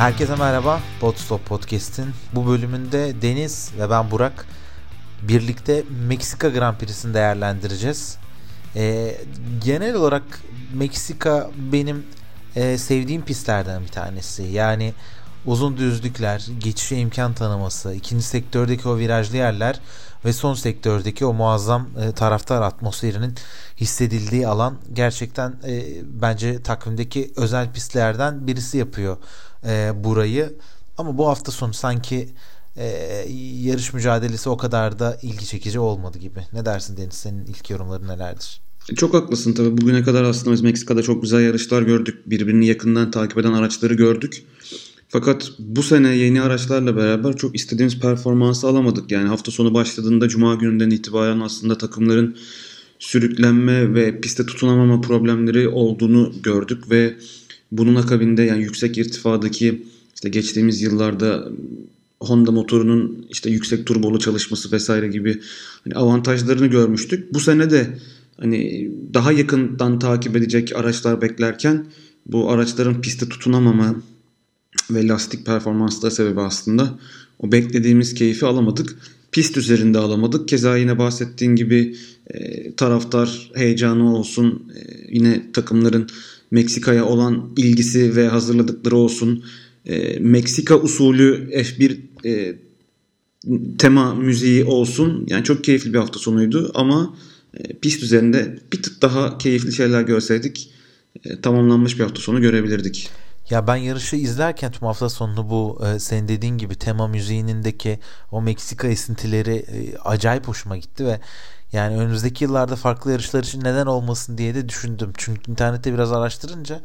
Herkese merhaba. Podstop Podcast'in bu bölümünde Deniz ve ben Burak birlikte Meksika Grand Prix'sini değerlendireceğiz. Ee, genel olarak Meksika benim e, sevdiğim pistlerden bir tanesi. Yani uzun düzlükler, geçişe imkan tanıması, ikinci sektördeki o virajlı yerler ve son sektördeki o muazzam e, taraftar atmosferinin hissedildiği alan gerçekten e, bence takvimdeki özel pistlerden birisi yapıyor e, burayı. Ama bu hafta sonu sanki e, yarış mücadelesi o kadar da ilgi çekici olmadı gibi. Ne dersin Deniz? Senin ilk yorumların nelerdir? Çok haklısın tabii. Bugüne kadar aslında biz Meksika'da çok güzel yarışlar gördük. Birbirini yakından takip eden araçları gördük. Fakat bu sene yeni araçlarla beraber çok istediğimiz performansı alamadık. Yani hafta sonu başladığında cuma gününden itibaren aslında takımların sürüklenme ve piste tutunamama problemleri olduğunu gördük ve bunun akabinde yani yüksek irtifadaki işte geçtiğimiz yıllarda Honda motorunun işte yüksek turbolu çalışması vesaire gibi hani avantajlarını görmüştük. Bu sene de hani daha yakından takip edecek araçlar beklerken bu araçların piste tutunamama ve lastik performansları sebebi aslında o beklediğimiz keyfi alamadık. Pist üzerinde alamadık. Keza yine bahsettiğin gibi e, taraftar heyecanı olsun, e, yine takımların Meksika'ya olan ilgisi ve hazırladıkları olsun. E, Meksika usulü F1 e, tema müziği olsun. Yani çok keyifli bir hafta sonuydu ama e, pist üzerinde bir tık daha keyifli şeyler görseydik e, tamamlanmış bir hafta sonu görebilirdik. Ya ben yarışı izlerken tüm hafta sonunu bu e, senin dediğin gibi tema müziğinindeki o Meksika esintileri e, acayip hoşuma gitti ve yani önümüzdeki yıllarda farklı yarışlar için neden olmasın diye de düşündüm. Çünkü internette biraz araştırınca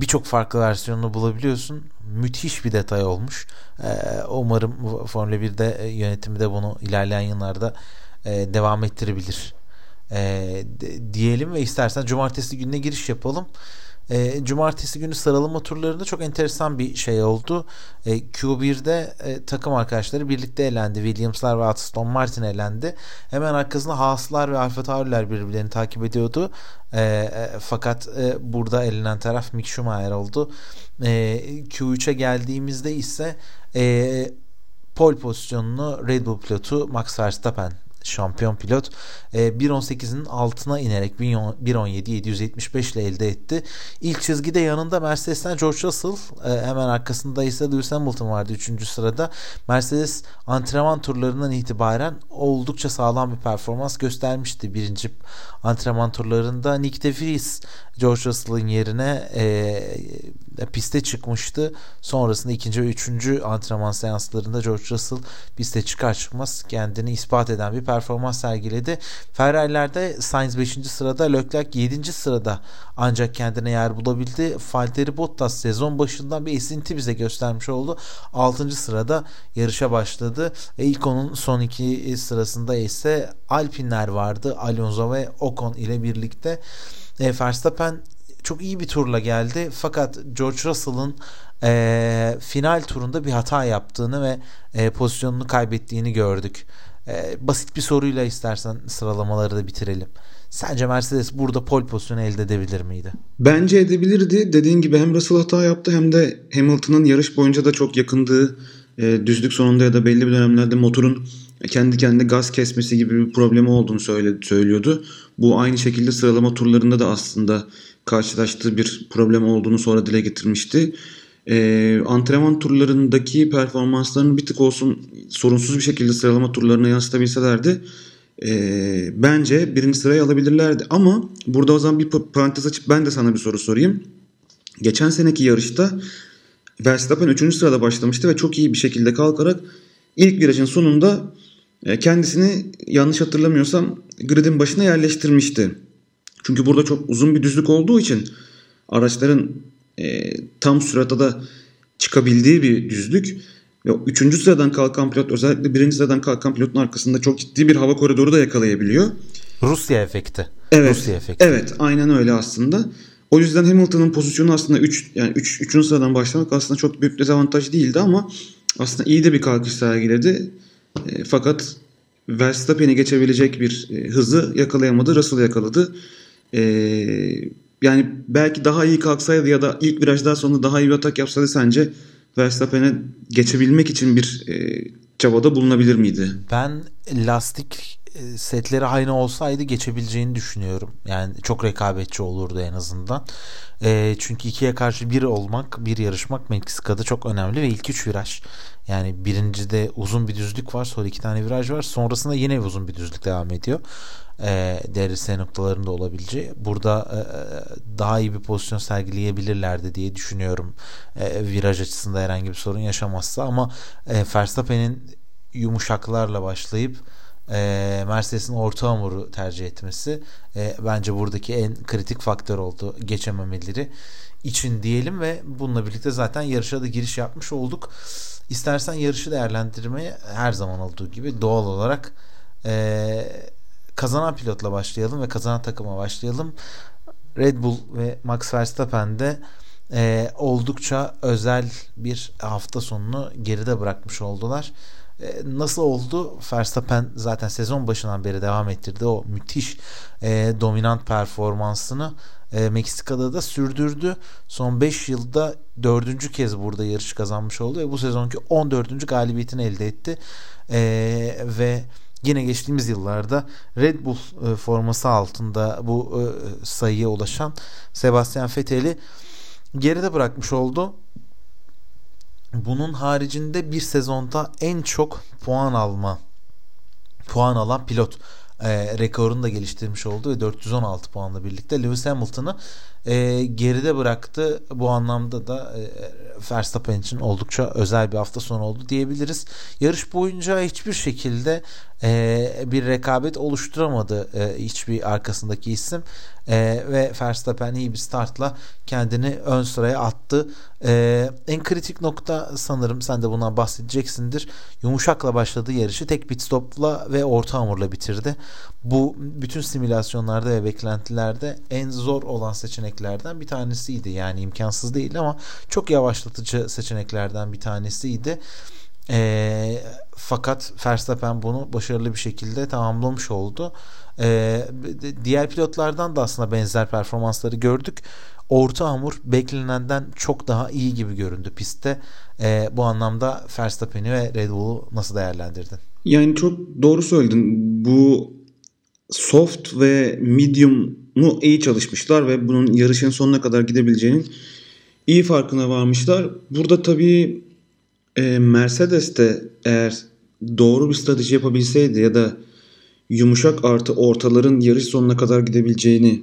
birçok farklı versiyonunu bulabiliyorsun. Müthiş bir detay olmuş. Ee, umarım Formula 1'de e, yönetimi de bunu ilerleyen yıllarda e, devam ettirebilir. E, diyelim ve istersen cumartesi gününe giriş yapalım. E, cumartesi günü sıralama turlarında çok enteresan bir şey oldu. E, Q1'de e, takım arkadaşları birlikte elendi. Williams'lar ve Aston Martin elendi. Hemen arkasında Haas'lar ve Alfa Tauri'ler birbirlerini takip ediyordu. E, e, fakat e, burada elenen taraf Mick Schumacher oldu. E, Q3'e geldiğimizde ise e, pole pozisyonunu Red Bull pilotu Max Verstappen şampiyon pilot. E, 1.18'in altına inerek 1.17 775 ile elde etti. İlk çizgide yanında Mercedes'ten George Russell e, hemen arkasında ise Lewis Hamilton vardı 3. sırada. Mercedes antrenman turlarından itibaren oldukça sağlam bir performans göstermişti. Birinci antrenman turlarında Nick de Vries George Russell'ın yerine e, piste çıkmıştı. Sonrasında ikinci ve üçüncü antrenman seanslarında George Russell piste çıkar çıkmaz kendini ispat eden bir performans sergiledi. Ferrari'lerde Sainz 5. sırada, Leclerc 7. sırada ancak kendine yer bulabildi. Valtteri Bottas sezon başından bir esinti bize göstermiş oldu. 6. sırada yarışa başladı. Ve ilk onun son iki sırasında ise Alpinler vardı. Alonso ve Ocon ile birlikte. E, Verstappen çok iyi bir turla geldi. Fakat George Russell'ın e, final turunda bir hata yaptığını ve e, pozisyonunu kaybettiğini gördük. E, basit bir soruyla istersen sıralamaları da bitirelim. Sence Mercedes burada pole pozisyonu elde edebilir miydi? Bence edebilirdi. Dediğin gibi hem Russell hata yaptı hem de Hamilton'ın yarış boyunca da çok yakındığı e, düzlük sonunda ya da belli bir dönemlerde motorun kendi kendine gaz kesmesi gibi bir problemi olduğunu söyle, söylüyordu. Bu aynı şekilde sıralama turlarında da aslında karşılaştığı bir problem olduğunu sonra dile getirmişti. Ee, antrenman turlarındaki performanslarını bir tık olsun sorunsuz bir şekilde sıralama turlarına yansıtabilselerdi e, bence birinci sırayı alabilirlerdi. Ama burada o zaman bir parantez açıp ben de sana bir soru sorayım. Geçen seneki yarışta Verstappen 3. sırada başlamıştı ve çok iyi bir şekilde kalkarak ilk virajın sonunda e, kendisini yanlış hatırlamıyorsam gridin başına yerleştirmişti. Çünkü burada çok uzun bir düzlük olduğu için araçların e, tam sürata da çıkabildiği bir düzlük. Ve üçüncü sıradan kalkan pilot özellikle birinci sıradan kalkan pilotun arkasında çok ciddi bir hava koridoru da yakalayabiliyor. Rusya efekti. Evet. Rusya efekti. Evet, aynen öyle aslında. O yüzden Hamilton'ın pozisyonu aslında 3 yani 3 3. sıradan başlamak aslında çok büyük dezavantaj değildi ama aslında iyi de bir kalkış sergiledi. E, fakat Verstappen'i geçebilecek bir e, hızı yakalayamadı. Russell yakaladı. E, yani belki daha iyi kalksaydı ya da ilk virajdan sonra daha iyi bir atak yapsaydı sence Verstappen'e geçebilmek için bir e, çabada bulunabilir miydi? Ben lastik e, setleri aynı olsaydı geçebileceğini düşünüyorum. Yani çok rekabetçi olurdu en azından. E, çünkü ikiye karşı bir olmak, bir yarışmak Meksika'da çok önemli ve ilk üç viraj. Yani birincide uzun bir düzlük var, sonra iki tane viraj var. Sonrasında yine uzun bir düzlük devam ediyor. E, DRS noktalarında olabileceği. Burada e, e, daha iyi bir pozisyon sergileyebilirlerdi diye düşünüyorum. E, viraj açısında herhangi bir sorun yaşamazsa ama e, Verstappen'in yumuşaklarla başlayıp e, Mercedes'in orta hamuru tercih etmesi e, bence buradaki en kritik faktör oldu geçememeleri için diyelim ve bununla birlikte zaten yarışa da giriş yapmış olduk. İstersen yarışı değerlendirmeye her zaman olduğu gibi doğal olarak e, kazanan pilotla başlayalım ve kazanan takıma başlayalım. Red Bull ve Max Verstappen de e, oldukça özel bir hafta sonunu geride bırakmış oldular. E, nasıl oldu? Verstappen zaten sezon başından beri devam ettirdi. O müthiş e, dominant performansını e, Meksika'da da sürdürdü. Son 5 yılda dördüncü kez burada yarış kazanmış oldu ve bu sezonki 14. galibiyetini elde etti. E, ve yine geçtiğimiz yıllarda Red Bull e, forması altında bu e, sayıya ulaşan Sebastian Vettel'i geride bırakmış oldu. Bunun haricinde bir sezonda en çok puan alma puan alan pilot e, rekorunu da geliştirmiş oldu ve 416 puanla birlikte Lewis Hamilton'ı e, geride bıraktı. Bu anlamda da e, Verstappen için oldukça özel bir hafta sonu oldu diyebiliriz. Yarış boyunca hiçbir şekilde e, bir rekabet oluşturamadı e, hiçbir arkasındaki isim e, ve Verstappen iyi bir startla kendini ön sıraya attı. E, en kritik nokta sanırım sen de bundan bahsedeceksindir. Yumuşakla başladığı yarışı tek pit stopla ve orta hamurla bitirdi. Bu bütün simülasyonlarda ve beklentilerde en zor olan seçeneklerden bir tanesiydi. Yani imkansız değil ama çok yavaşlatıcı seçeneklerden bir tanesiydi. E, fakat Verstappen bunu başarılı bir şekilde tamamlamış oldu. E, diğer pilotlardan da aslında benzer performansları gördük. Orta hamur beklenenden çok daha iyi gibi göründü pistte. E, bu anlamda Verstappen'i ve Red Bull'u nasıl değerlendirdin? Yani çok doğru söyledin. Bu soft ve medium'u iyi çalışmışlar ve bunun yarışın sonuna kadar gidebileceğinin iyi farkına varmışlar. Burada tabii e, Mercedes de eğer doğru bir strateji yapabilseydi ya da yumuşak artı ortaların yarış sonuna kadar gidebileceğini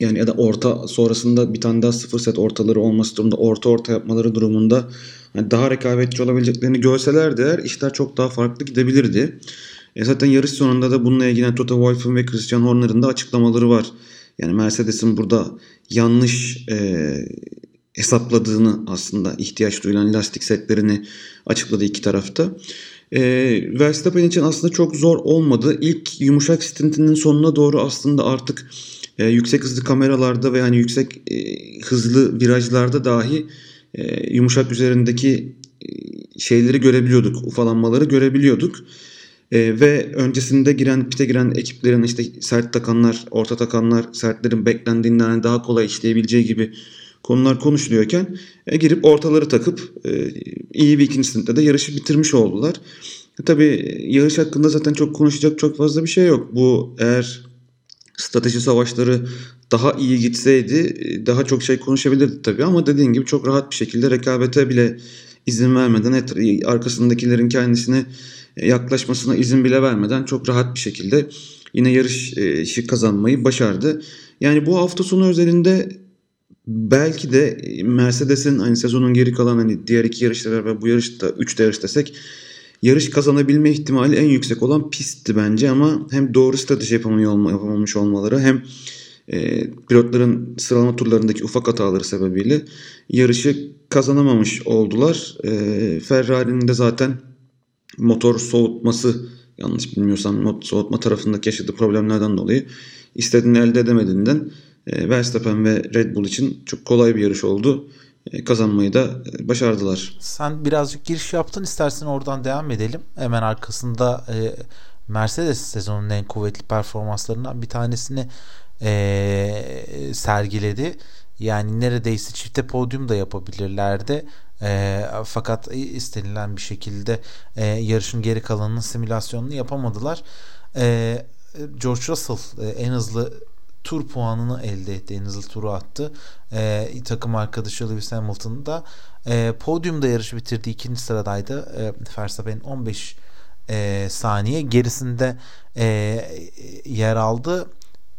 yani ya da orta sonrasında bir tane daha sıfır set ortaları olması durumunda orta orta yapmaları durumunda yani daha rekabetçi olabileceklerini görselerdi eğer işler çok daha farklı gidebilirdi. E zaten yarış sonunda da bununla ilgili Toto Wolff'un ve Christian Horner'ın da açıklamaları var. Yani Mercedes'in burada yanlış e, hesapladığını aslında ihtiyaç duyulan lastik setlerini açıkladı iki tarafta. E, Verstappen için aslında çok zor olmadı. İlk yumuşak stintinin sonuna doğru aslında artık e, yüksek hızlı kameralarda ve hani yüksek e, hızlı virajlarda dahi e, yumuşak üzerindeki e, şeyleri görebiliyorduk, ufalanmaları görebiliyorduk. E, ve öncesinde giren pite giren ekiplerin işte sert takanlar, orta takanlar, sertlerin beklendiğinden daha kolay işleyebileceği gibi konular konuşuluyorken e, girip ortaları takıp e, iyi bir ikinci sınıfta da yarışı bitirmiş oldular. E, Tabi yarış hakkında zaten çok konuşacak çok fazla bir şey yok. Bu eğer strateji savaşları daha iyi gitseydi e, daha çok şey konuşabilirdi tabii ama dediğin gibi çok rahat bir şekilde rekabete bile izin vermeden et, arkasındakilerin kendisine yaklaşmasına izin bile vermeden çok rahat bir şekilde yine yarışı kazanmayı başardı. Yani bu hafta sonu özelinde belki de Mercedes'in hani sezonun geri kalan hani diğer iki yarışta ve bu yarışta 3 yarış desek yarış kazanabilme ihtimali en yüksek olan pistti bence ama hem doğru strateji yapamamış olmaları hem e, pilotların sıralama turlarındaki ufak hataları sebebiyle yarışı kazanamamış oldular. E, Ferrari'nin de zaten motor soğutması yanlış bilmiyorsam soğutma tarafındaki yaşadığı problemlerden dolayı istediğini elde edemediğinden e, Verstappen ve Red Bull için çok kolay bir yarış oldu. E, kazanmayı da e, başardılar. Sen birazcık giriş yaptın istersen oradan devam edelim. Hemen arkasında Mercedes sezonun en kuvvetli performanslarından bir tanesini sergiledi. Yani neredeyse çifte podyum da yapabilirlerdi. E, fakat istenilen bir şekilde e, yarışın geri kalanının simülasyonunu yapamadılar. E, George Russell e, en hızlı tur puanını elde etti. En hızlı turu attı. E, takım arkadaşı Lewis Hamilton da e, podyumda yarışı bitirdi. ikinci sıradaydı. E, Verstappen 15 e, saniye gerisinde e, yer aldı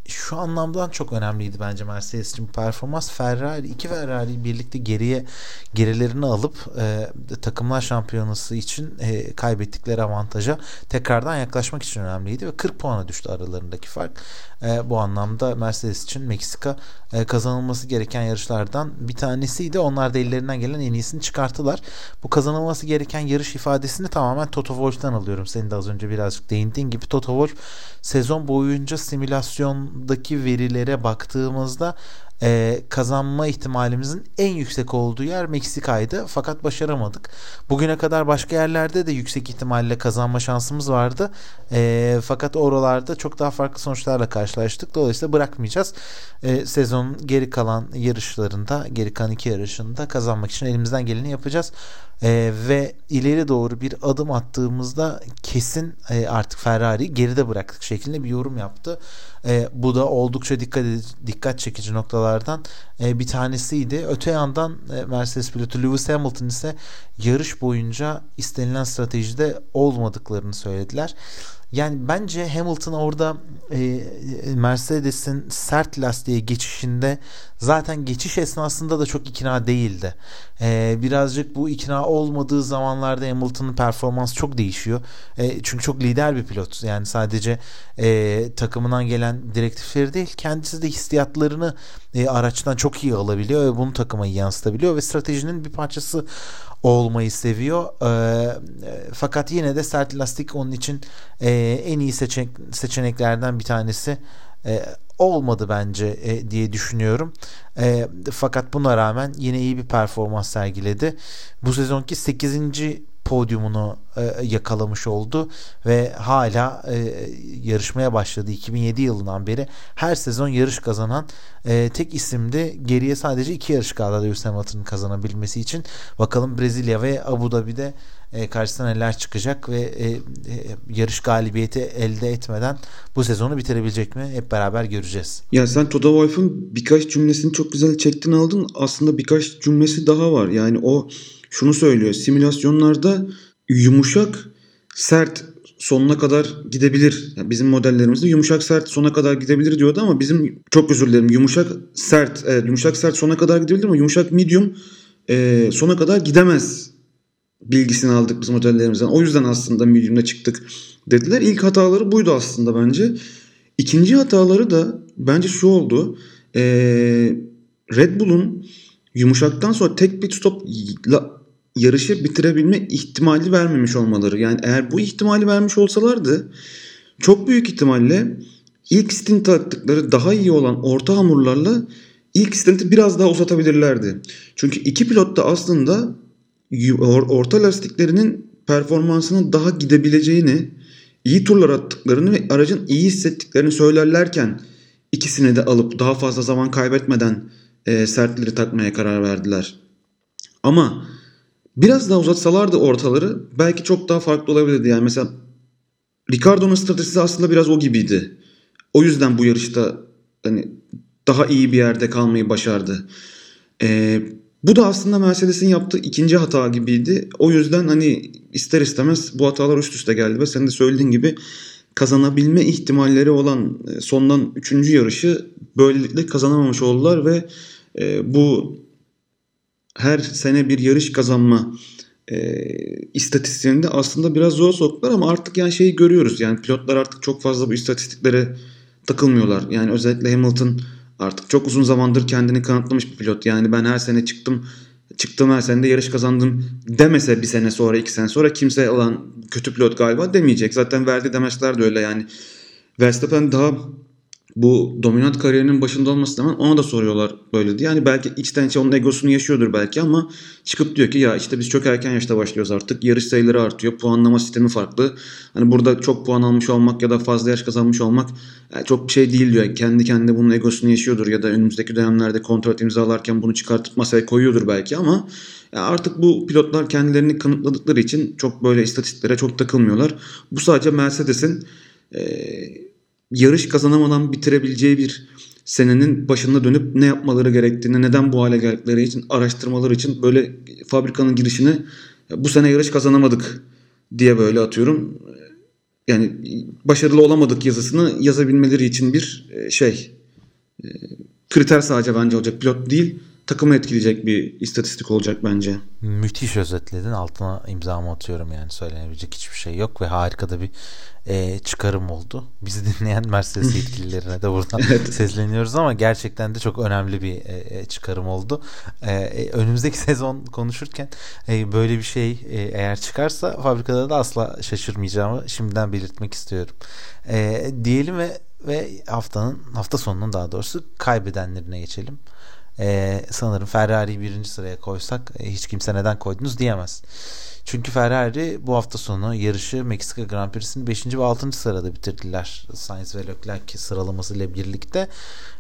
şu anlamdan çok önemliydi bence Mercedes için performans. Ferrari iki Ferrari birlikte geriye gerilerini alıp e, takımlar şampiyonası için e, kaybettikleri avantaja tekrardan yaklaşmak için önemliydi ve 40 puana düştü aralarındaki fark. E, bu anlamda Mercedes için Meksika e, kazanılması gereken yarışlardan bir tanesiydi. Onlar da ellerinden gelen en iyisini çıkarttılar. Bu kazanılması gereken yarış ifadesini tamamen Toto Wolff'tan alıyorum. Senin de az önce birazcık değindiğin gibi Toto Wolff sezon boyunca simülasyondaki verilere baktığımızda e, kazanma ihtimalimizin en yüksek olduğu yer Meksika'ydı. Fakat başaramadık. Bugüne kadar başka yerlerde de yüksek ihtimalle kazanma şansımız vardı. E, fakat oralarda çok daha farklı sonuçlarla karşılaştık. Dolayısıyla bırakmayacağız. E, sezonun geri kalan yarışlarında, geri kalan iki yarışında kazanmak için elimizden geleni yapacağız. E, ve ileri doğru bir adım attığımızda kesin e, artık Ferrari geride bıraktık şeklinde bir yorum yaptı. E, bu da oldukça dikkat dikkat çekici noktalardan e, bir tanesiydi. Öte yandan e, Mercedes pilotu Lewis Hamilton ise yarış boyunca istenilen stratejide olmadıklarını söylediler. Yani bence Hamilton orada e, Mercedes'in sert lastiğe geçişinde zaten geçiş esnasında da çok ikna değildi. E, birazcık bu ikna olmadığı zamanlarda Hamilton'ın performansı çok değişiyor. E, çünkü çok lider bir pilot. Yani sadece e, takımından gelen direktifleri değil kendisi de hissiyatlarını e, araçtan çok iyi alabiliyor ve bunu takıma yansıtabiliyor ve stratejinin bir parçası olmayı seviyor. E, fakat yine de sert lastik onun için e, en iyi seçenek, seçeneklerden bir tanesi e, olmadı bence e, diye düşünüyorum. E, fakat buna rağmen yine iyi bir performans sergiledi. Bu sezonki 8 podyumunu e, yakalamış oldu ve hala e, yarışmaya başladı 2007 yılından beri her sezon yarış kazanan e, tek isimdi. Geriye sadece iki yarış kaldı Lewis Hamilton'ın kazanabilmesi için. Bakalım Brezilya ve Abu Dhabi'de e, karşısına neler çıkacak ve e, e, yarış galibiyeti elde etmeden bu sezonu bitirebilecek mi? Hep beraber göreceğiz. Ya sen Toto Wolff'un birkaç cümlesini çok güzel çektin aldın. Aslında birkaç cümlesi daha var. Yani o şunu söylüyor. Simülasyonlarda yumuşak, sert sonuna kadar gidebilir. Yani bizim modellerimizde yumuşak sert sona kadar gidebilir diyordu ama bizim çok özür dilerim yumuşak sert evet, yumuşak sert sona kadar gidebilir ama yumuşak medium e, sona kadar gidemez bilgisini aldık biz modellerimizden. O yüzden aslında medium'da çıktık dediler. İlk hataları buydu aslında bence. İkinci hataları da bence şu oldu. E, Red Bull'un yumuşaktan sonra tek pit stopla yarışı bitirebilme ihtimali vermemiş olmaları. Yani eğer bu ihtimali vermiş olsalardı çok büyük ihtimalle ilk stint attıkları daha iyi olan orta hamurlarla ilk stinti biraz daha uzatabilirlerdi. Çünkü iki pilot da aslında orta lastiklerinin performansının daha gidebileceğini, iyi turlar attıklarını ve aracın iyi hissettiklerini söylerlerken ikisini de alıp daha fazla zaman kaybetmeden e, sertleri takmaya karar verdiler. Ama Biraz daha uzatsalardı ortaları belki çok daha farklı olabilirdi. Yani mesela Ricardo'nun stratejisi aslında biraz o gibiydi. O yüzden bu yarışta hani daha iyi bir yerde kalmayı başardı. Ee, bu da aslında Mercedes'in yaptığı ikinci hata gibiydi. O yüzden hani ister istemez bu hatalar üst üste geldi ve senin de söylediğin gibi kazanabilme ihtimalleri olan e, sondan üçüncü yarışı böylelikle kazanamamış oldular ve e, bu her sene bir yarış kazanma e, istatistiğinde aslında biraz zor soktular ama artık yani şeyi görüyoruz. Yani pilotlar artık çok fazla bu istatistiklere takılmıyorlar. Yani özellikle Hamilton artık çok uzun zamandır kendini kanıtlamış bir pilot. Yani ben her sene çıktım çıktım her sene de yarış kazandım demese bir sene sonra iki sene sonra kimse olan kötü pilot galiba demeyecek. Zaten verdiği demeçler de öyle yani. Verstappen daha bu dominant kariyerinin başında olması hemen ona da soruyorlar böyle diye. Yani belki içten içe onun egosunu yaşıyordur belki ama çıkıp diyor ki ya işte biz çok erken yaşta başlıyoruz artık. Yarış sayıları artıyor. Puanlama sistemi farklı. Hani burada çok puan almış olmak ya da fazla yaş kazanmış olmak yani çok bir şey değil diyor. kendi kendine bunun egosunu yaşıyordur ya da önümüzdeki dönemlerde kontrat imzalarken bunu çıkartıp masaya koyuyordur belki ama artık bu pilotlar kendilerini kanıtladıkları için çok böyle istatistiklere çok takılmıyorlar. Bu sadece Mercedes'in ee, yarış kazanamadan bitirebileceği bir senenin başında dönüp ne yapmaları gerektiğini, neden bu hale geldikleri için araştırmaları için böyle fabrikanın girişini bu sene yarış kazanamadık diye böyle atıyorum. Yani başarılı olamadık yazısını yazabilmeleri için bir e, şey e, kriter sadece bence olacak. Pilot değil takımı etkileyecek bir istatistik olacak bence. Müthiş özetledin. Altına imzamı atıyorum yani söylenebilecek hiçbir şey yok ve harika da bir e, çıkarım oldu. Bizi dinleyen Mercedes yetkililerine de buradan evet. sesleniyoruz ama gerçekten de çok önemli bir e, e çıkarım oldu. E, e, önümüzdeki sezon konuşurken e, böyle bir şey e, eğer çıkarsa fabrikada da asla şaşırmayacağımı şimdiden belirtmek istiyorum. E, diyelim ve ve haftanın hafta sonunun daha doğrusu kaybedenlerine geçelim. Ee, sanırım Ferrari'yi birinci sıraya koysak e, hiç kimse neden koydunuz diyemez. Çünkü Ferrari bu hafta sonu yarışı Meksika Grand Prix'sini 5. ve 6. sırada bitirdiler. Sainz ve Leclerc sıralaması ile birlikte.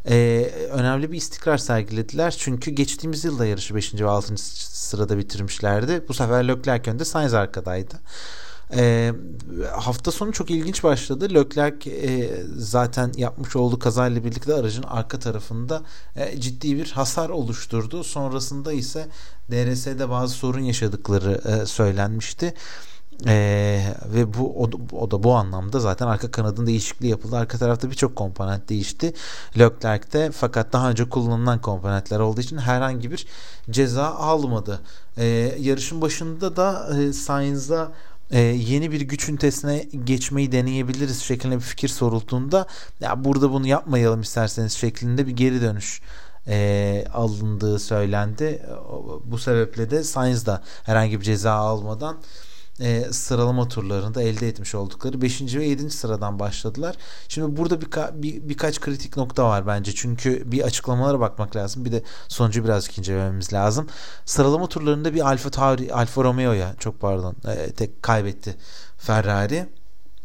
Ee, önemli bir istikrar sergilediler. Çünkü geçtiğimiz yılda yarışı 5. ve 6. sırada bitirmişlerdi. Bu sefer Leclerc önde Sainz arkadaydı. E, hafta sonu çok ilginç başladı. Leclerc e, zaten yapmış olduğu kazayla birlikte aracın arka tarafında e, ciddi bir hasar oluşturdu. Sonrasında ise DRS'de bazı sorun yaşadıkları e, söylenmişti. Ee, ve bu o, o da bu anlamda zaten arka kanadın değişikliği yapıldı. Arka tarafta birçok komponent değişti. Leclerc'te fakat daha önce kullanılan komponentler olduğu için herhangi bir ceza almadı. Ee, yarışın başında da e, Sainz'a e, yeni bir güç ünitesine geçmeyi deneyebiliriz şeklinde bir fikir sorulduğunda ya burada bunu yapmayalım isterseniz şeklinde bir geri dönüş e, alındığı söylendi. Bu sebeple de Sainz da herhangi bir ceza almadan e, sıralama turlarında elde etmiş oldukları 5. ve 7. sıradan başladılar. Şimdi burada birka, bir, birkaç kritik nokta var bence. Çünkü bir açıklamalara bakmak lazım. Bir de sonucu birazcık incelememiz lazım. Sıralama turlarında bir Alfa Tauri, Alfa Romeo'ya çok pardon e, tek kaybetti Ferrari.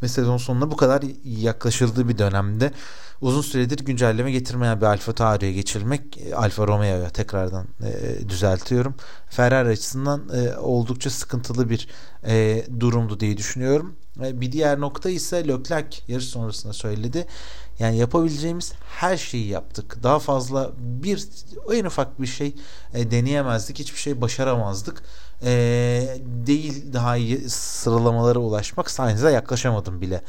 Ve sezon sonuna bu kadar yaklaşıldığı bir dönemde uzun süredir güncelleme getirmeyen bir Alfa Tauri'ye geçilmek e, Alfa Romeo'ya tekrardan e, düzeltiyorum. Ferrari açısından e, oldukça sıkıntılı bir e, durumdu diye düşünüyorum. E, bir diğer nokta ise Leclerc yarış sonrasında söyledi. Yani yapabileceğimiz her şeyi yaptık. Daha fazla bir en ufak bir şey e, deneyemezdik. Hiçbir şey başaramazdık. E, değil daha iyi sıralamalara ulaşmak. Sainz'e yaklaşamadım bile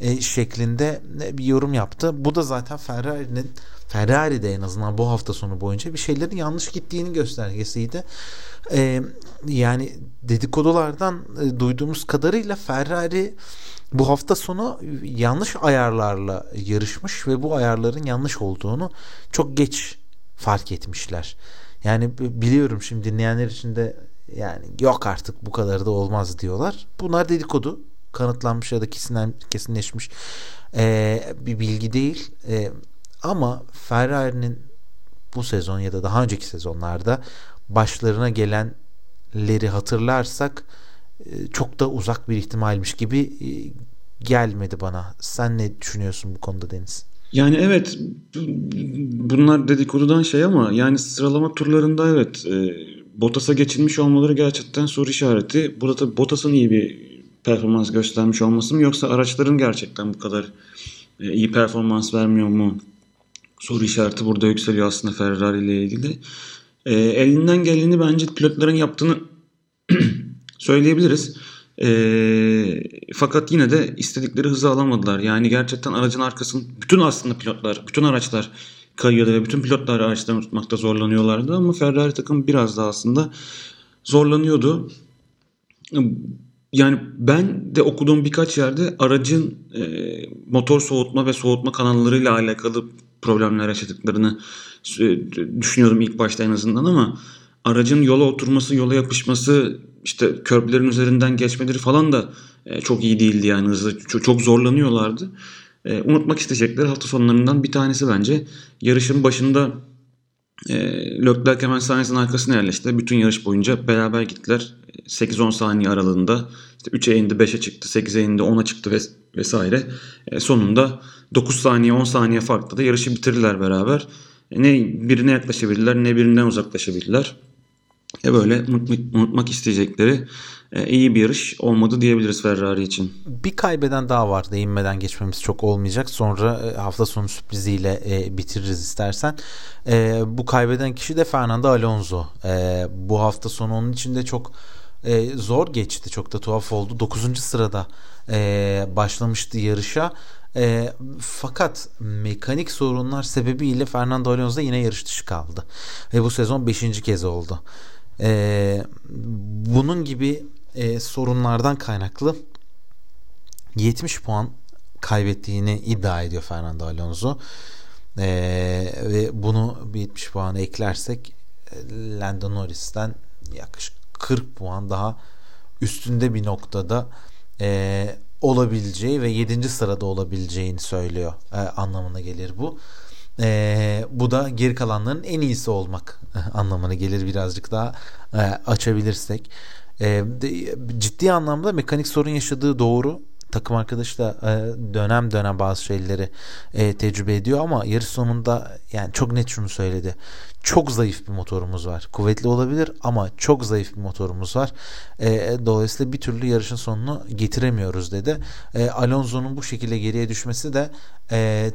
e, şeklinde bir yorum yaptı. Bu da zaten Ferrari'nin Ferrari'de en azından bu hafta sonu boyunca bir şeylerin yanlış gittiğini göstergesiydi. E, yani dedikodulardan e, duyduğumuz kadarıyla Ferrari bu hafta sonu yanlış ayarlarla yarışmış ve bu ayarların yanlış olduğunu çok geç fark etmişler. Yani biliyorum şimdi dinleyenler için de yani yok artık bu kadar da olmaz diyorlar. Bunlar dedikodu kanıtlanmış ya da kesinleşmiş e, bir bilgi değil. E, ama Ferrari'nin bu sezon ya da daha önceki sezonlarda başlarına gelenleri hatırlarsak çok da uzak bir ihtimalmiş gibi e, gelmedi bana. Sen ne düşünüyorsun bu konuda Deniz? Yani evet bunlar dedikodudan şey ama yani sıralama turlarında evet e, Bottas'a geçilmiş olmaları gerçekten soru işareti. Burada tabii Bottas'ın iyi bir performans göstermiş olması mı yoksa araçların gerçekten bu kadar e, iyi performans vermiyor mu? Soru işareti burada yükseliyor aslında Ferrari ile ilgili. E, elinden geleni bence pilotların yaptığını söyleyebiliriz. E, fakat yine de istedikleri hızı alamadılar. Yani gerçekten aracın arkasını bütün aslında pilotlar, bütün araçlar kayıyordu ve bütün pilotlar araçlarını tutmakta zorlanıyorlardı ama Ferrari takım biraz daha aslında zorlanıyordu yani ben de okuduğum birkaç yerde aracın e, motor soğutma ve soğutma kanallarıyla alakalı problemler yaşadıklarını e, düşünüyordum ilk başta en azından ama aracın yola oturması, yola yapışması, işte körblerin üzerinden geçmeleri falan da e, çok iyi değildi yani hızlı çok, zorlanıyorlardı. e, unutmak isteyecekleri hafta sonlarından bir tanesi bence. Yarışın başında e, hemen Sainz'in arkasına yerleşti. Bütün yarış boyunca beraber gittiler. 8-10 saniye aralığında işte 3'e indi 5'e çıktı 8'e indi 10'a çıktı ves- vesaire. E, sonunda 9 saniye 10 saniye farklı da yarışı bitirdiler beraber. Ne birine yaklaşabildiler ne birinden uzaklaşabildiler. E böyle unutmak, isteyecekleri e, iyi bir yarış olmadı diyebiliriz Ferrari için. Bir kaybeden daha var değinmeden geçmemiz çok olmayacak. Sonra e, hafta sonu sürpriziyle e, bitiririz istersen. Bu kaybeden kişi de Fernando Alonso. Bu hafta sonu onun için de çok zor geçti. Çok da tuhaf oldu. 9. sırada başlamıştı yarışa. E, fakat mekanik sorunlar sebebiyle Fernando Alonso yine yarış dışı kaldı. Ve bu sezon 5. kez oldu. E, bunun gibi e, sorunlardan kaynaklı 70 puan kaybettiğini iddia ediyor Fernando Alonso. E, ve bunu bir 70 puanı eklersek Lando Norris'ten yaklaşık 40 puan daha üstünde bir noktada e, olabileceği ve 7. sırada olabileceğini söylüyor e, anlamına gelir bu. E, bu da geri kalanların en iyisi olmak anlamına gelir birazcık daha e, açabilirsek. E, de, ciddi anlamda mekanik sorun yaşadığı doğru. Takım arkadaşı da e, dönem dönem bazı şeyleri e, tecrübe ediyor ama yarış sonunda yani çok net şunu söyledi çok zayıf bir motorumuz var. Kuvvetli olabilir ama çok zayıf bir motorumuz var. E, dolayısıyla bir türlü yarışın sonunu getiremiyoruz dedi. E, Alonso'nun bu şekilde geriye düşmesi de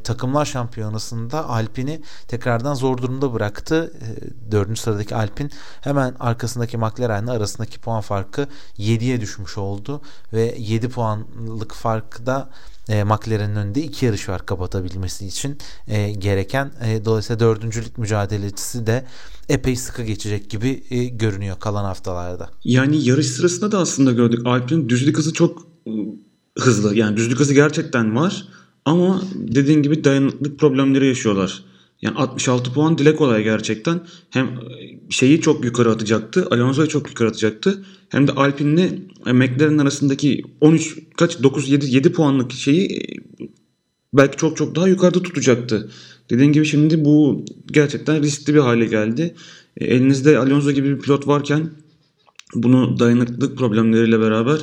takımlar şampiyonasında Alpin'i tekrardan zor durumda bıraktı. E, dördüncü sıradaki Alpin hemen arkasındaki McLaren'le arasındaki puan farkı 7'ye düşmüş oldu ve 7 puanlık farkı da e, McLaren'in önünde iki yarış var kapatabilmesi için e, gereken. E, dolayısıyla dördüncülük mücadelesi de epey sıkı geçecek gibi e, görünüyor kalan haftalarda. Yani yarış sırasında da aslında gördük Alp'in düzlük hızı çok ıı, hızlı. Yani düzlük hızı gerçekten var ama dediğin gibi dayanıklık problemleri yaşıyorlar. Yani 66 puan dile kolay gerçekten. Hem e, şeyi çok yukarı atacaktı. Alonso'yu çok yukarı atacaktı. Hem de Alpine'le e, McLaren arasındaki 13 kaç 9 7 7 puanlık şeyi e, belki çok çok daha yukarıda tutacaktı. Dediğim gibi şimdi bu gerçekten riskli bir hale geldi. Elinizde Alonso gibi bir pilot varken bunu dayanıklılık problemleriyle beraber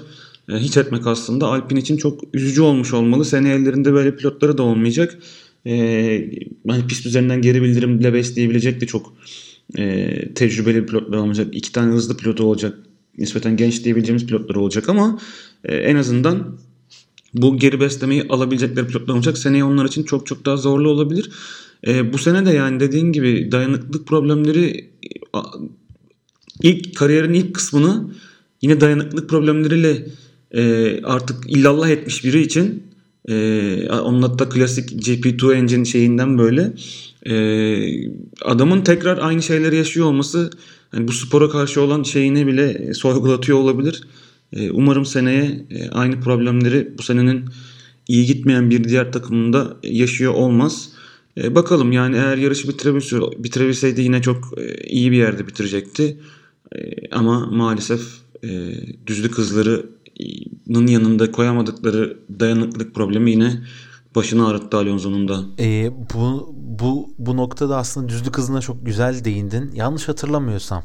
hiç etmek aslında Alpine için çok üzücü olmuş olmalı. Seneye ellerinde böyle pilotları da olmayacak e, hani pist üzerinden geri bildirimle besleyebilecek de çok e, tecrübeli pilotlar olacak. İki tane hızlı pilotu olacak. Nispeten genç diyebileceğimiz pilotlar olacak ama e, en azından bu geri beslemeyi alabilecekleri pilotlar olacak. Seneye onlar için çok çok daha zorlu olabilir. E, bu sene de yani dediğin gibi dayanıklılık problemleri ilk kariyerin ilk kısmını yine dayanıklılık problemleriyle e, artık illallah etmiş biri için ee, onun hatta klasik GP2 engine şeyinden böyle ee, adamın tekrar aynı şeyleri yaşıyor olması bu spora karşı olan şeyini bile sorgulatıyor olabilir. Ee, umarım seneye e, aynı problemleri bu senenin iyi gitmeyen bir diğer takımında yaşıyor olmaz. Bakalım yani eğer yarışı bitirebilse, bitirebilseydi yine çok e, iyi bir yerde bitirecekti. E, ama maalesef e, düzlük hızları yanında koyamadıkları dayanıklık problemi yine başını ağrıttı Alonso'nun da. E, bu, bu, bu noktada aslında düzlük hızına çok güzel değindin. Yanlış hatırlamıyorsam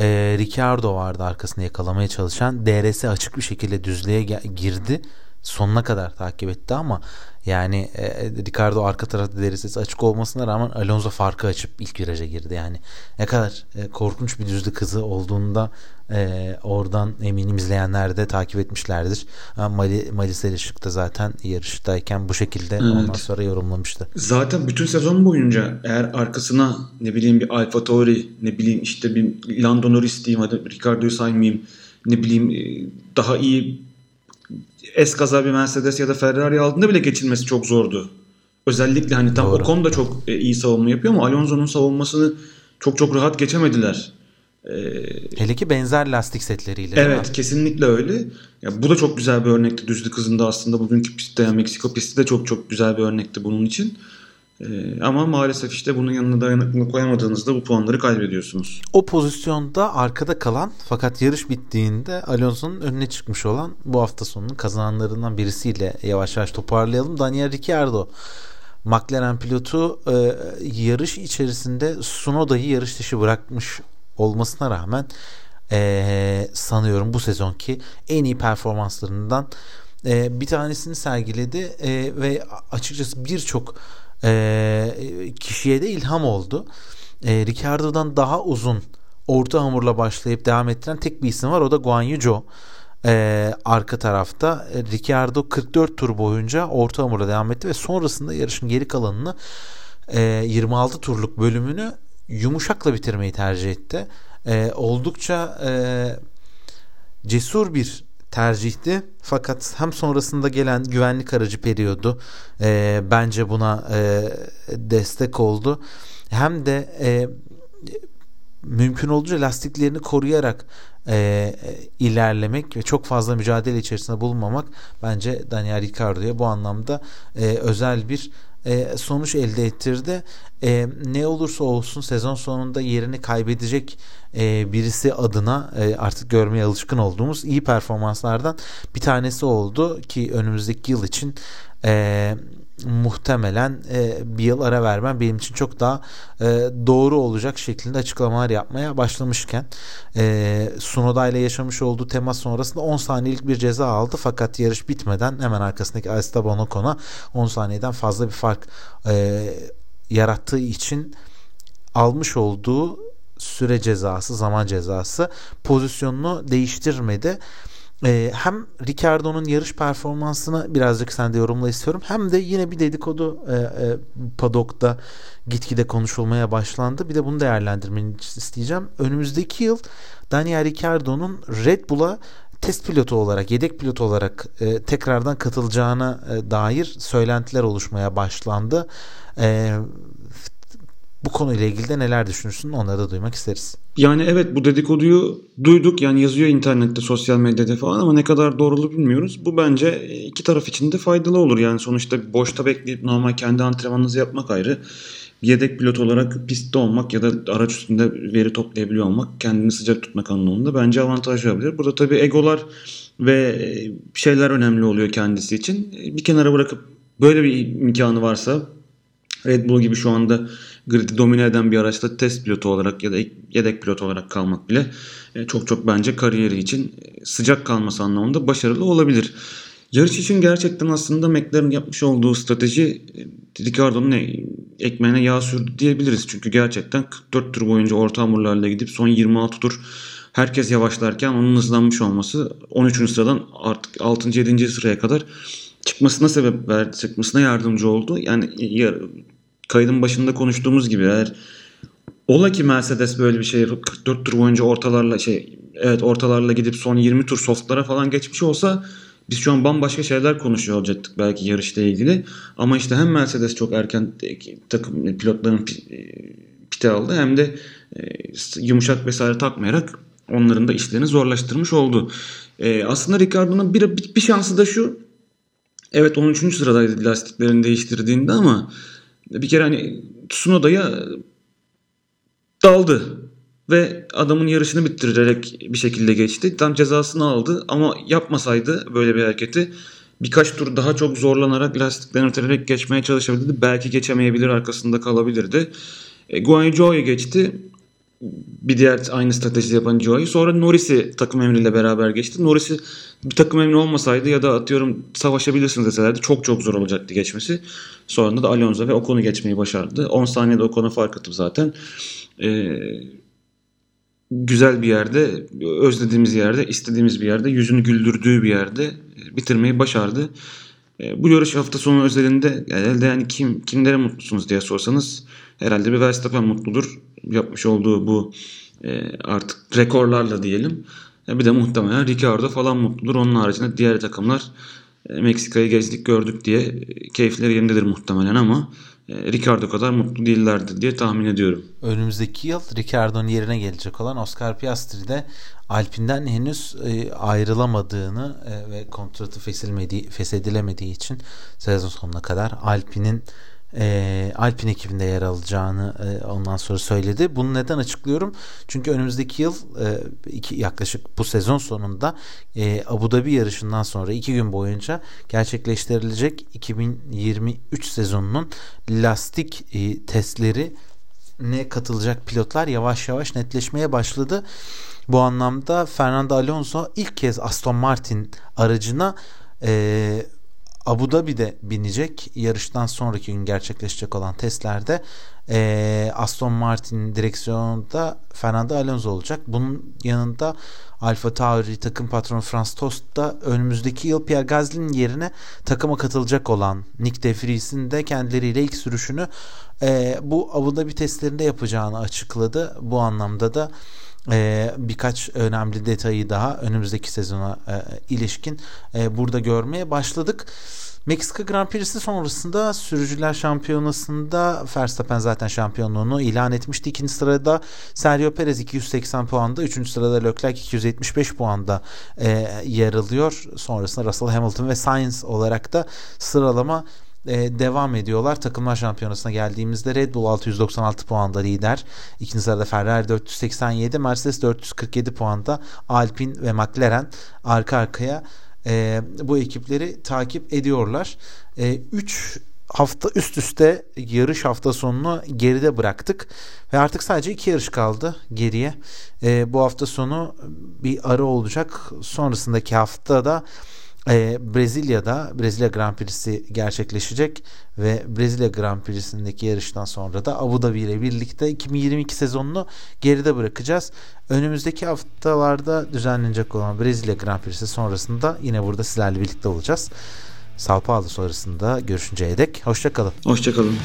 e, Ricardo vardı arkasını yakalamaya çalışan. DRS açık bir şekilde düzlüğe girdi. Sonuna kadar takip etti ama yani e, Ricardo arka tarafta derisesi açık olmasına rağmen Alonso farkı açıp ilk viraja girdi. Yani ne kadar e, korkunç bir düzlük hızı olduğunda e, oradan eminim izleyenler de takip etmişlerdir. Mali, Mali Selişik de zaten yarıştayken bu şekilde evet. ondan sonra yorumlamıştı. Zaten bütün sezon boyunca eğer arkasına ne bileyim bir Alfa Tauri ne bileyim işte bir Lando Norris diyeyim hadi Ricardo'yu saymayayım ne bileyim e, daha iyi eskaza bir Mercedes ya da Ferrari aldığında bile geçilmesi çok zordu. Özellikle hani tam Doğru. Ocon da çok e, iyi savunma yapıyor ama Alonso'nun savunmasını çok çok rahat geçemediler. Ee, Hele ki benzer lastik setleriyle. Evet kesinlikle öyle. Ya, bu da çok güzel bir örnekti düzlük hızında aslında bugünkü pistte yani Meksiko pisti de çok çok güzel bir örnekti bunun için. Ee, ama maalesef işte bunun yanına dayanıklılık koyamadığınızda bu puanları kaybediyorsunuz. O pozisyonda arkada kalan fakat yarış bittiğinde Alonso'nun önüne çıkmış olan bu hafta sonunun kazananlarından birisiyle yavaş yavaş toparlayalım. Daniel Ricciardo McLaren pilotu e, yarış içerisinde Sunoda'yı yarış dışı bırakmış olmasına rağmen e, sanıyorum bu sezonki en iyi performanslarından e, bir tanesini sergiledi e, ve açıkçası birçok e, kişiye de ilham oldu. E, Ricardo'dan daha uzun orta hamurla başlayıp devam ettiren tek bir isim var o da Guan Yu Zhou. Ee, arka tarafta e, Ricciardo 44 tur boyunca orta hamurla devam etti ve sonrasında yarışın geri kalanını e, 26 turluk bölümünü yumuşakla bitirmeyi tercih etti. E, oldukça e, cesur bir tercihti. Fakat hem sonrasında gelen güvenlik aracı periyodu e, bence buna e, destek oldu. Hem de e, mümkün olduğunca lastiklerini koruyarak e, ilerlemek ve çok fazla mücadele içerisinde bulunmamak bence Daniel Ricciardo'ya bu anlamda e, özel bir e, sonuç elde ettirdi. E, ne olursa olsun sezon sonunda yerini kaybedecek e, birisi adına e, artık görmeye alışkın olduğumuz iyi performanslardan bir tanesi oldu ki önümüzdeki yıl için e, muhtemelen e, bir yıl ara vermem benim için çok daha e, doğru olacak şeklinde açıklamalar yapmaya başlamışken e, Sunoda ile yaşamış olduğu temas sonrasında 10 saniyelik bir ceza aldı fakat yarış bitmeden hemen arkasındaki Esteban Ocon'a 10 saniyeden fazla bir fark e, yarattığı için almış olduğu süre cezası, zaman cezası pozisyonunu değiştirmedi. Ee, hem Ricardo'nun yarış performansını birazcık sen de yorumla istiyorum. Hem de yine bir dedikodu e, e, padokta gitgide konuşulmaya başlandı. Bir de bunu değerlendirmeni isteyeceğim. Önümüzdeki yıl Daniel Ricardo'nun Red Bull'a test pilotu olarak, yedek pilot olarak e, tekrardan katılacağına e, dair söylentiler oluşmaya başlandı. E, bu konuyla ilgili de neler düşünürsün onları da duymak isteriz. Yani evet bu dedikoduyu duyduk yani yazıyor internette sosyal medyada falan ama ne kadar doğruluğu bilmiyoruz. Bu bence iki taraf için de faydalı olur. Yani sonuçta boşta bekleyip normal kendi antrenmanınızı yapmak ayrı. Yedek pilot olarak pistte olmak ya da araç üstünde veri toplayabiliyor olmak kendini sıcak tutmak anlamında bence avantaj olabilir. Burada tabii egolar ve şeyler önemli oluyor kendisi için. Bir kenara bırakıp böyle bir imkanı varsa Red Bull gibi şu anda grid'i domine eden bir araçta test pilotu olarak ya da yedek pilot olarak kalmak bile e, çok çok bence kariyeri için e, sıcak kalması anlamında başarılı olabilir. Yarış için gerçekten aslında McLaren yapmış olduğu strateji e, Ricardo'nun ekmeğine yağ sürdü diyebiliriz. Çünkü gerçekten 44 tur boyunca orta hamurlarla gidip son 26 tur herkes yavaşlarken onun hızlanmış olması 13. sıradan artık 6. 7. sıraya kadar çıkmasına sebep verdi, çıkmasına yardımcı oldu. Yani kaydın başında konuştuğumuz gibi eğer ola ki Mercedes böyle bir şey yapıp 44 tur boyunca ortalarla şey evet ortalarla gidip son 20 tur softlara falan geçmiş olsa biz şu an bambaşka şeyler konuşuyor olacaktık belki yarışla ilgili. Ama işte hem Mercedes çok erken takım pilotların pite aldı hem de e, yumuşak vesaire takmayarak onların da işlerini zorlaştırmış oldu. E, aslında Ricardo'nun bir, bir şansı da şu. Evet 13. sıradaydı lastiklerini değiştirdiğinde ama bir kere hani Tsunoda'ya daldı ve adamın yarışını bitirerek bir şekilde geçti. Tam cezasını aldı ama yapmasaydı böyle bir hareketi birkaç tur daha çok zorlanarak lastiklerini öterek geçmeye çalışabilirdi. Belki geçemeyebilir arkasında kalabilirdi. E, Guan Zhou'ya geçti bir diğer aynı strateji yapan Joey. Sonra Norris'i takım emriyle beraber geçti. Norris'i bir takım emri olmasaydı ya da atıyorum savaşabilirsiniz deselerdi çok çok zor olacaktı geçmesi. Sonra da Alonso ve Ocon'u geçmeyi başardı. 10 saniyede Ocon'a fark atıp zaten ee, güzel bir yerde, özlediğimiz yerde, istediğimiz bir yerde, yüzünü güldürdüğü bir yerde bitirmeyi başardı. E, bu yarış hafta sonu özelinde herhalde yani kim kimlere mutlusunuz diye sorsanız herhalde bir Verstappen mutludur. Yapmış olduğu bu e, artık rekorlarla diyelim. E, bir de muhtemelen Ricardo falan mutludur. Onun haricinde diğer takımlar e, Meksika'yı gezdik gördük diye e, keyifleri yerindedir muhtemelen ama e, Ricardo kadar mutlu değillerdi diye tahmin ediyorum. Önümüzdeki yıl Ricardo'nun yerine gelecek olan Oscar Piastri de Alpine'den henüz e, ayrılamadığını e, ve kontratı feshedilmediği için sezon sonuna kadar Alpine'in e, Alpine ekibinde yer alacağını e, ondan sonra söyledi. Bunu neden açıklıyorum? Çünkü önümüzdeki yıl e, iki, yaklaşık bu sezon sonunda e, Abu Dhabi yarışından sonra iki gün boyunca gerçekleştirilecek 2023 sezonunun lastik e, testleri ne katılacak pilotlar yavaş yavaş netleşmeye başladı. Bu anlamda Fernando Alonso ilk kez Aston Martin aracına e, Abu Dhabi'de binecek. Yarıştan sonraki gün gerçekleşecek olan testlerde e, Aston Martin direksiyonunda Fernando Alonso olacak. Bunun yanında Alfa Tauri takım patronu Franz Tost da önümüzdeki yıl Pierre Gasly'nin yerine takıma katılacak olan Nick De Vries'in de kendileriyle ilk sürüşünü e, bu Abu Dhabi testlerinde yapacağını açıkladı. Bu anlamda da e, birkaç önemli detayı daha önümüzdeki sezona e, ilişkin e, burada görmeye başladık. Meksika Grand Prix'si sonrasında sürücüler şampiyonasında Verstappen zaten şampiyonluğunu ilan etmişti. İkinci sırada Sergio Perez 280 puanda. Üçüncü sırada Leclerc 275 puanda e, yer alıyor. Sonrasında Russell Hamilton ve Sainz olarak da sıralama e, devam ediyorlar. Takımlar şampiyonasına geldiğimizde Red Bull 696 puanda lider. İkinci sırada Ferrari 487, Mercedes 447 puanda. Alpine ve McLaren arka arkaya e, bu ekipleri takip ediyorlar. 3 e, hafta üst üste yarış hafta sonunu geride bıraktık ve artık sadece iki yarış kaldı geriye. E, bu hafta sonu bir ara olacak. Sonrasındaki hafta da e, Brezilya'da Brezilya Grand Prix'si gerçekleşecek ve Brezilya Grand Prix'sindeki yarıştan sonra da Abu Dhabi ile birlikte 2022 sezonunu geride bırakacağız. Önümüzdeki haftalarda düzenlenecek olan Brezilya Grand Prix'si sonrasında yine burada sizlerle birlikte olacağız. Sao Paulo sonrasında görüşünceye dek hoşçakalın. Hoşçakalın.